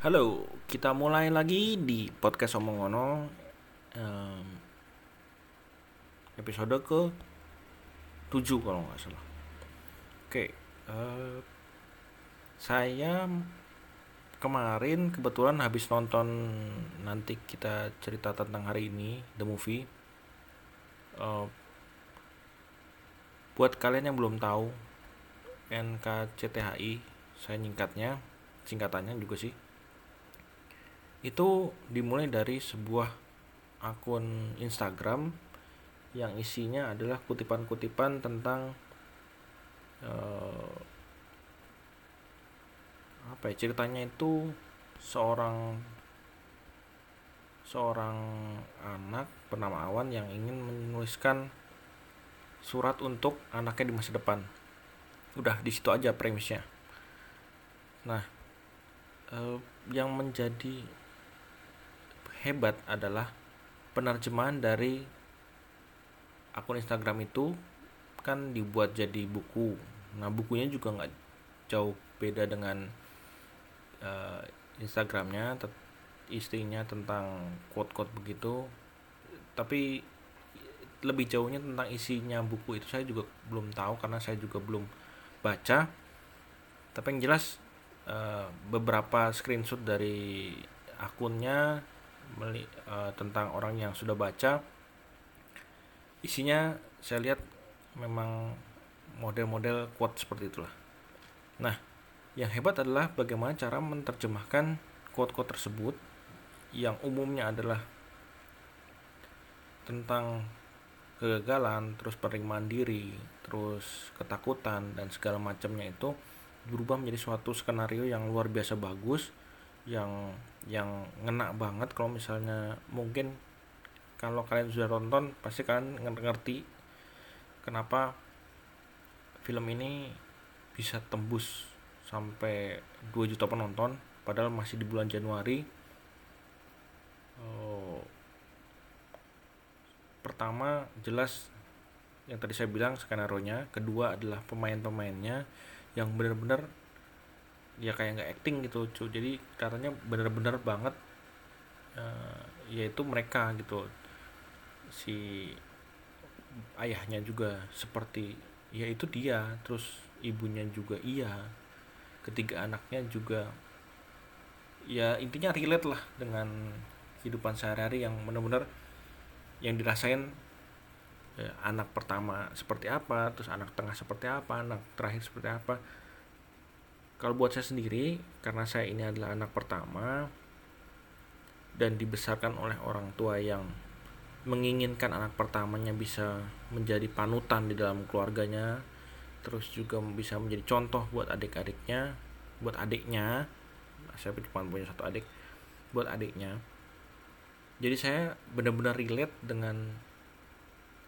Halo, kita mulai lagi di podcast Omongono um, episode ke 7 kalau nggak salah. Oke, uh, saya kemarin kebetulan habis nonton nanti kita cerita tentang hari ini the movie. Uh, buat kalian yang belum tahu NKCTHI, saya nyingkatnya, singkatannya juga sih itu dimulai dari sebuah akun Instagram yang isinya adalah kutipan-kutipan tentang uh, apa ya ceritanya itu seorang seorang anak bernama Awan yang ingin menuliskan surat untuk anaknya di masa depan. Udah di situ aja premisnya. Nah, uh, yang menjadi hebat adalah penerjemahan dari akun Instagram itu kan dibuat jadi buku. Nah bukunya juga nggak jauh beda dengan uh, Instagramnya, istrinya tentang quote-quote begitu. Tapi lebih jauhnya tentang isinya buku itu saya juga belum tahu karena saya juga belum baca. Tapi yang jelas uh, beberapa screenshot dari akunnya uh, tentang orang yang sudah baca. Isinya saya lihat memang model-model quote seperti itulah. Nah yang hebat adalah bagaimana cara menerjemahkan quote-quote tersebut yang umumnya adalah tentang kegagalan, terus penerimaan diri, terus ketakutan dan segala macamnya itu berubah menjadi suatu skenario yang luar biasa bagus yang yang ngena banget kalau misalnya mungkin kalau kalian sudah nonton pasti kalian ngerti kenapa film ini bisa tembus sampai 2 juta penonton padahal masih di bulan Januari. Oh, pertama jelas yang tadi saya bilang skenario nya kedua adalah pemain-pemainnya yang benar-benar ya kayak nggak acting gitu cuy jadi katanya bener-bener banget uh, yaitu mereka gitu. Si ayahnya juga seperti ya itu dia terus ibunya juga iya ketiga anaknya juga ya intinya relate lah dengan kehidupan sehari-hari yang benar-benar yang dirasain ya, anak pertama seperti apa terus anak tengah seperti apa anak terakhir seperti apa kalau buat saya sendiri karena saya ini adalah anak pertama dan dibesarkan oleh orang tua yang menginginkan anak pertamanya bisa menjadi panutan di dalam keluarganya terus juga bisa menjadi contoh buat adik-adiknya buat adiknya saya cuma punya satu adik buat adiknya. Jadi saya benar-benar relate dengan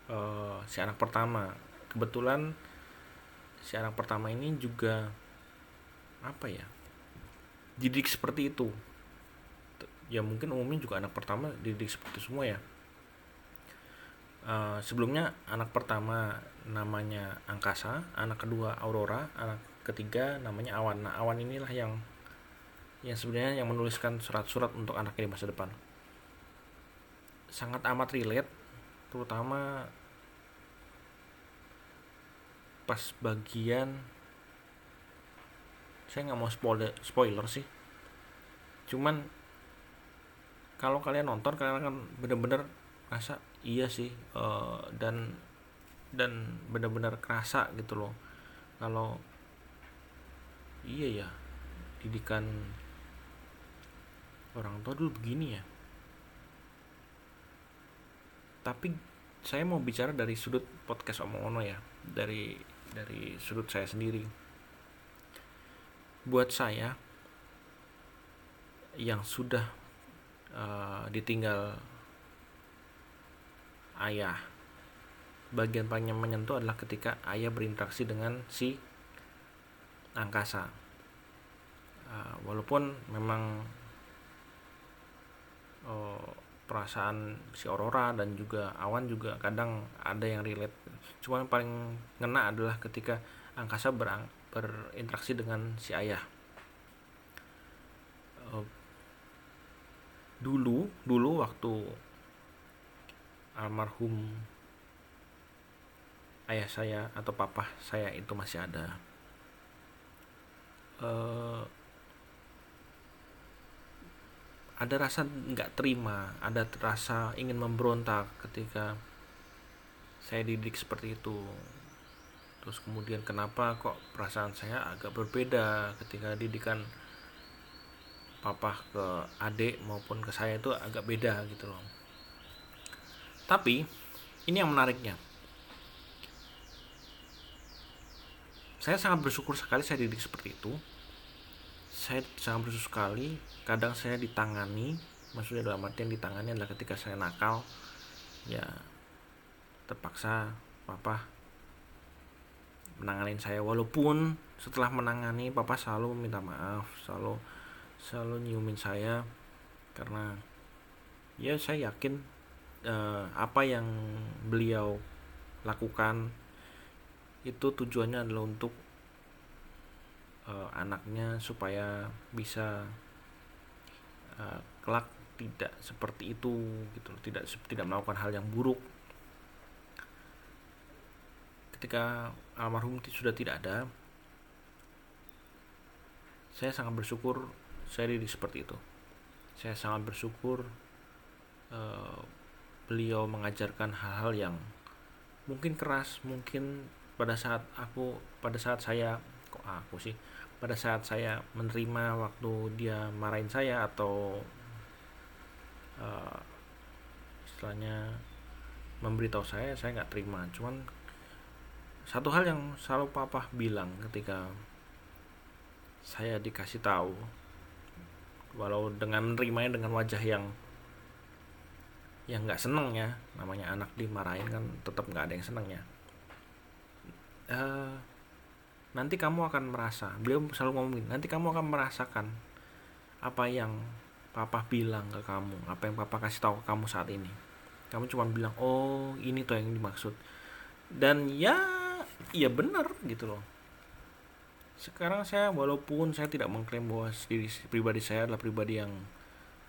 uh, si anak pertama. Kebetulan si anak pertama ini juga apa ya didik seperti itu. Ya mungkin umumnya juga anak pertama didik seperti itu semua ya. Uh, sebelumnya anak pertama namanya angkasa anak kedua aurora anak ketiga namanya awan. Nah awan inilah yang yang sebenarnya yang menuliskan surat-surat untuk anaknya di masa depan. Sangat amat relate terutama pas bagian saya nggak mau spoiler spoiler sih. Cuman kalau kalian nonton kalian akan bener-bener rasa iya sih uh, dan dan bener-bener kerasa gitu loh. Kalau iya ya didikan orang tua dulu begini ya. Tapi saya mau bicara dari sudut podcast omong ya dari dari sudut saya sendiri buat saya yang sudah uh, ditinggal ayah. Bagian paling menyentuh adalah ketika ayah berinteraksi dengan si angkasa. Uh, walaupun memang uh, perasaan si aurora dan juga awan juga kadang ada yang relate. Cuma yang paling ngena adalah ketika angkasa berang berinteraksi dengan si ayah. Uh, waktu almarhum ayah saya atau papa saya itu masih ada uh, ada rasa nggak terima ada rasa ingin memberontak ketika saya didik seperti itu terus kemudian kenapa kok perasaan saya agak berbeda ketika didikan papa ke adik maupun ke saya itu agak beda gitu loh. Tapi ini yang menariknya. Saya sangat bersyukur sekali saya didik seperti itu. Saya sangat bersyukur sekali kadang saya ditangani maksudnya dalam artian ditangani adalah ketika saya nakal ya terpaksa papa menanganin saya. Walaupun setelah menangani papa selalu minta maaf selalu selalu nyiumin saya. Karena ya saya yakin uh, apa yang beliau lakukan itu tujuannya adalah untuk uh, anaknya supaya bisa uh, kelak tidak seperti itu gitu tidak tidak melakukan hal yang buruk ketika almarhum sudah tidak ada saya sangat bersyukur saya didik seperti itu. Saya sangat bersyukur uh, beliau mengajarkan hal-hal yang mungkin keras mungkin pada saat aku pada saat saya kok aku sih pada saat saya menerima waktu dia marahin saya atau uh, istilahnya memberitahu saya saya nggak terima. Cuman satu hal yang selalu papa bilang ketika saya dikasih tahu walau dengan menerimanya dengan wajah yang yang nggak seneng ya namanya anak dimarahin kan tetap nggak ada yang seneng ya. Uh, nanti kamu akan merasa beliau selalu ngomongin nanti kamu akan merasakan apa yang papa bilang ke kamu apa yang papa kasih tahu ke kamu saat ini. Kamu cuma bilang oh ini tuh yang dimaksud. Dan ya iya benar gitu loh. Sekarang saya walaupun saya tidak mengklaim bahwa diri pribadi saya adalah pribadi yang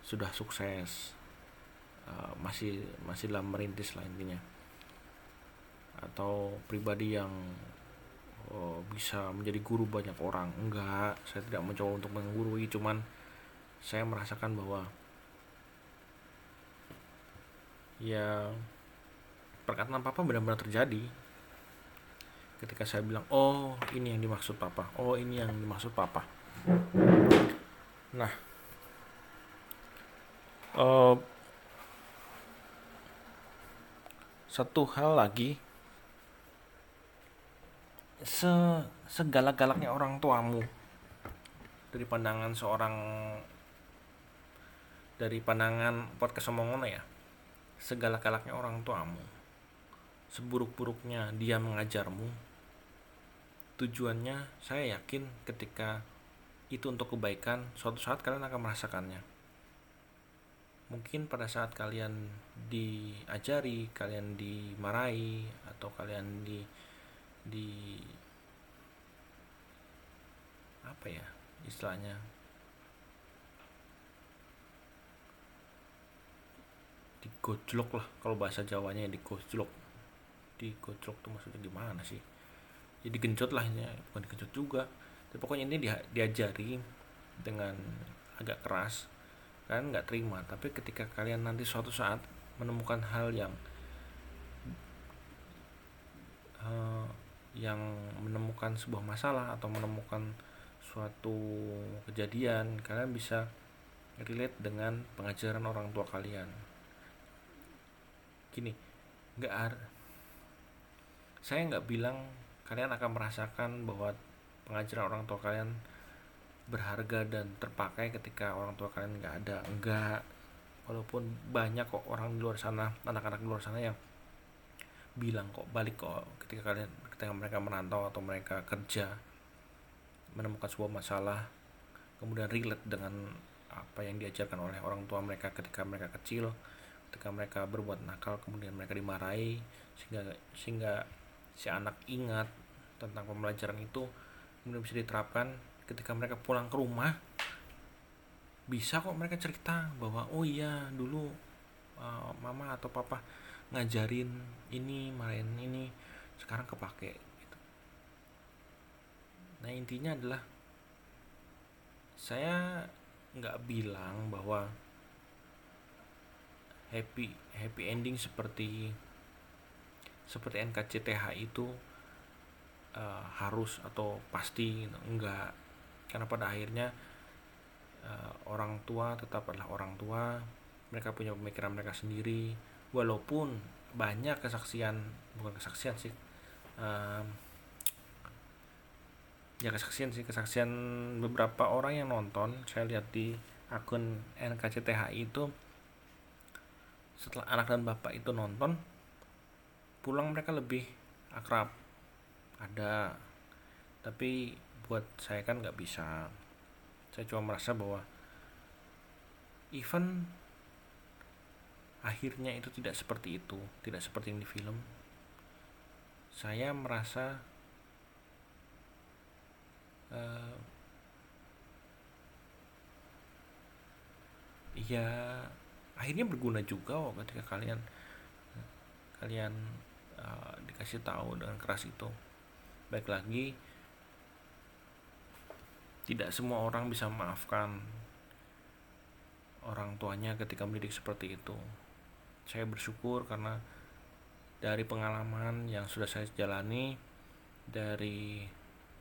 sudah sukses uh, masih masih dalam merintis lah intinya. Atau pribadi yang uh, bisa menjadi guru banyak orang enggak. Saya tidak mencoba untuk menggurui cuman saya merasakan bahwa ya perkataan papa benar-benar terjadi ketika saya bilang oh ini yang dimaksud papa. Oh ini yang dimaksud papa. Nah uh, satu hal lagi. Se segala-galaknya orang tuamu dari pandangan seorang dari pandangan podcast omongono ya? Segala-galaknya orang tuamu seburuk-buruknya dia mengajarmu tujuannya saya yakin ketika itu untuk kebaikan suatu saat kalian akan merasakannya. Mungkin pada saat kalian diajari kalian dimarahi atau kalian di di apa ya istilahnya? Digojlok lah kalau bahasa Jawanya digojlok. Digojlok tuh maksudnya gimana sih jadi genjot lah ya bukan genjot juga. Tapi pokoknya ini dia, diajari dengan agak keras. Kalian nggak terima. Tapi ketika kalian nanti suatu saat menemukan hal yang uh, yang menemukan sebuah masalah atau menemukan suatu kejadian kalian bisa relate dengan pengajaran orang tua kalian. Gini nggak saya nggak bilang kalian akan merasakan bahwa pengajaran orang tua kalian berharga dan terpakai ketika orang tua kalian nggak ada. Enggak walaupun banyak kok orang di luar sana anak-anak di luar sana yang bilang kok balik kok ketika kalian ketika mereka merantau atau mereka kerja menemukan sebuah masalah kemudian relate dengan apa yang diajarkan oleh orang tua mereka ketika mereka kecil ketika mereka berbuat nakal kemudian mereka dimarahi sehingga sehingga si anak ingat tentang pembelajaran itu kemudian bisa diterapkan ketika mereka pulang ke rumah bisa kok mereka cerita bahwa oh iya dulu uh, mama atau papa ngajarin ini main ini sekarang kepake gitu. nah intinya adalah saya nggak bilang bahwa happy happy ending seperti seperti NKCTH itu uh, harus atau pasti gitu. enggak. Karena pada akhirnya uh, orang tua tetap adalah orang tua. Mereka punya pemikiran mereka sendiri. Walaupun banyak kesaksian bukan kesaksian sih uh, ya kesaksian sih kesaksian beberapa orang yang nonton. Saya lihat di akun NKCTH itu setelah anak dan bapak itu nonton pulang mereka lebih akrab ada. Tapi buat saya kan nggak bisa. Saya cuma merasa bahwa event akhirnya itu tidak seperti itu tidak seperti yang di film saya merasa uh, ya akhirnya berguna juga kok ketika kalian kalian uh, dikasih tahu dengan keras itu baik lagi tidak semua orang bisa memaafkan orang tuanya ketika mendidik seperti itu. Saya bersyukur karena dari pengalaman yang sudah saya jalani dari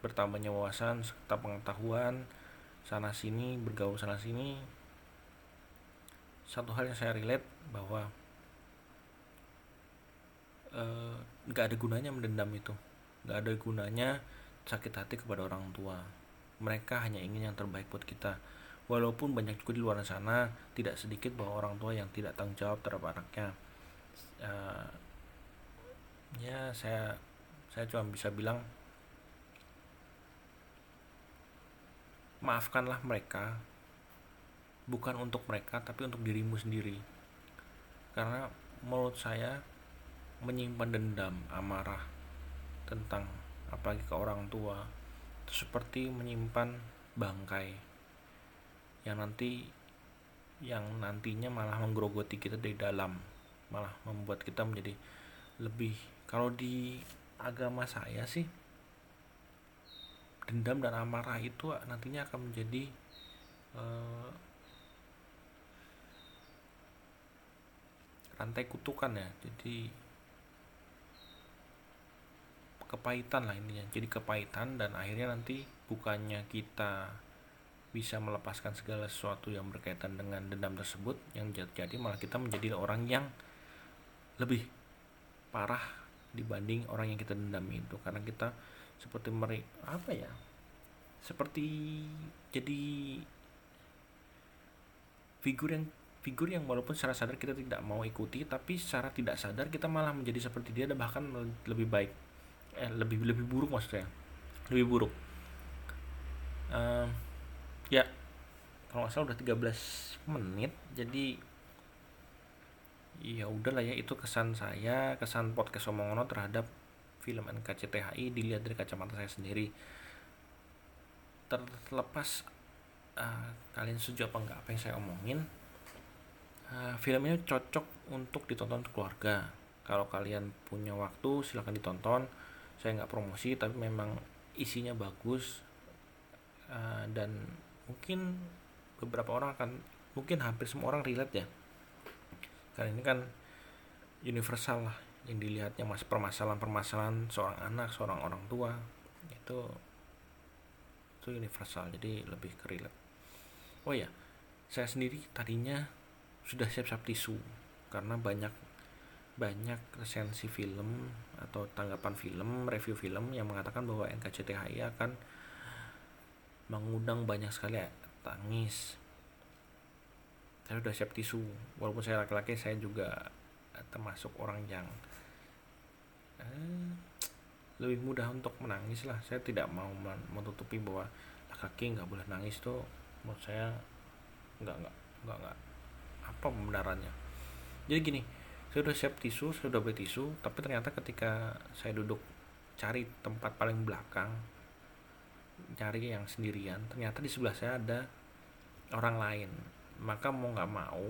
bertambahnya wawasan serta pengetahuan sana sini bergaul sana sini satu hal yang saya relate bahwa eh, nggak ada gunanya mendendam itu nggak ada gunanya sakit hati kepada orang tua. Mereka hanya ingin yang terbaik buat kita. Walaupun banyak juga di luar sana tidak sedikit bahwa orang tua yang tidak tanggung jawab terhadap anaknya. Uh, ya saya saya cuma bisa bilang maafkanlah mereka. Bukan untuk mereka tapi untuk dirimu sendiri. Karena menurut saya menyimpan dendam amarah tentang apalagi ke orang tua itu seperti menyimpan bangkai yang nanti yang nantinya malah menggerogoti kita dari dalam malah membuat kita menjadi lebih kalau di agama saya sih dendam dan amarah itu nantinya akan menjadi uh, rantai kutukan ya. Jadi kepahitan lah intinya. Jadi kepahitan dan akhirnya nanti bukannya kita bisa melepaskan segala sesuatu yang berkaitan dengan dendam tersebut yang jadi malah kita menjadi orang yang lebih parah dibanding orang yang kita dendam itu. Karena kita seperti meri apa ya seperti jadi figur yang figur yang walaupun secara sadar kita tidak mau ikuti tapi secara tidak sadar kita malah menjadi seperti dia dan bahkan lebih baik eh lebih lebih buruk maksudnya. Lebih buruk. Um, ya kalau nggak salah udah 13 menit jadi ya udahlah ya itu kesan saya kesan podcast omongono terhadap film NKCTHI dilihat dari kacamata saya sendiri. Terlepas uh, kalian setuju apa enggak apa yang saya omongin uh, film ini cocok untuk ditonton keluarga. Kalau kalian punya waktu silahkan ditonton saya nggak promosi tapi memang isinya bagus uh, dan mungkin beberapa orang akan mungkin hampir semua orang relate ya. Karena ini kan universal lah yang dilihatnya mas permasalahan-permasalahan seorang anak seorang orang tua itu itu universal jadi lebih ke relate. Oh ya saya sendiri tadinya sudah siap-siap tisu karena banyak banyak resensi film atau tanggapan film, review film yang mengatakan bahwa NKCTHI akan mengundang banyak sekali tangis. Saya sudah siap tisu, walaupun saya laki-laki saya juga termasuk orang yang eh, lebih mudah untuk menangis lah. Saya tidak mau menutupi bahwa laki-laki nggak boleh nangis tuh menurut saya nggak nggak nggak nggak apa pembenarannya. Jadi gini, saya udah siap tisu saya udah beli tisu tapi ternyata ketika saya duduk cari tempat paling belakang cari yang sendirian ternyata di sebelah saya ada orang lain. Maka mau nggak mau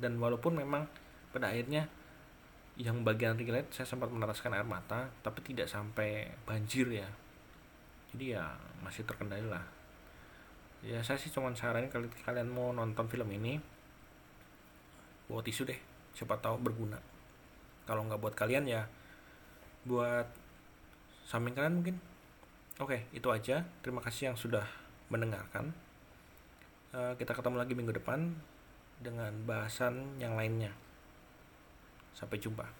dan walaupun memang pada akhirnya yang bagian relate saya sempat meneteskan air mata tapi tidak sampai banjir ya. Jadi ya masih terkendali lah. Ya saya sih cuma saranin kalau kalian mau nonton film ini bawa tisu deh siapa tahu berguna. Kalau nggak buat kalian ya buat samping kalian mungkin. Oke itu aja. Terima kasih yang sudah mendengarkan. Uh, kita ketemu lagi minggu depan dengan bahasan yang lainnya. Sampai jumpa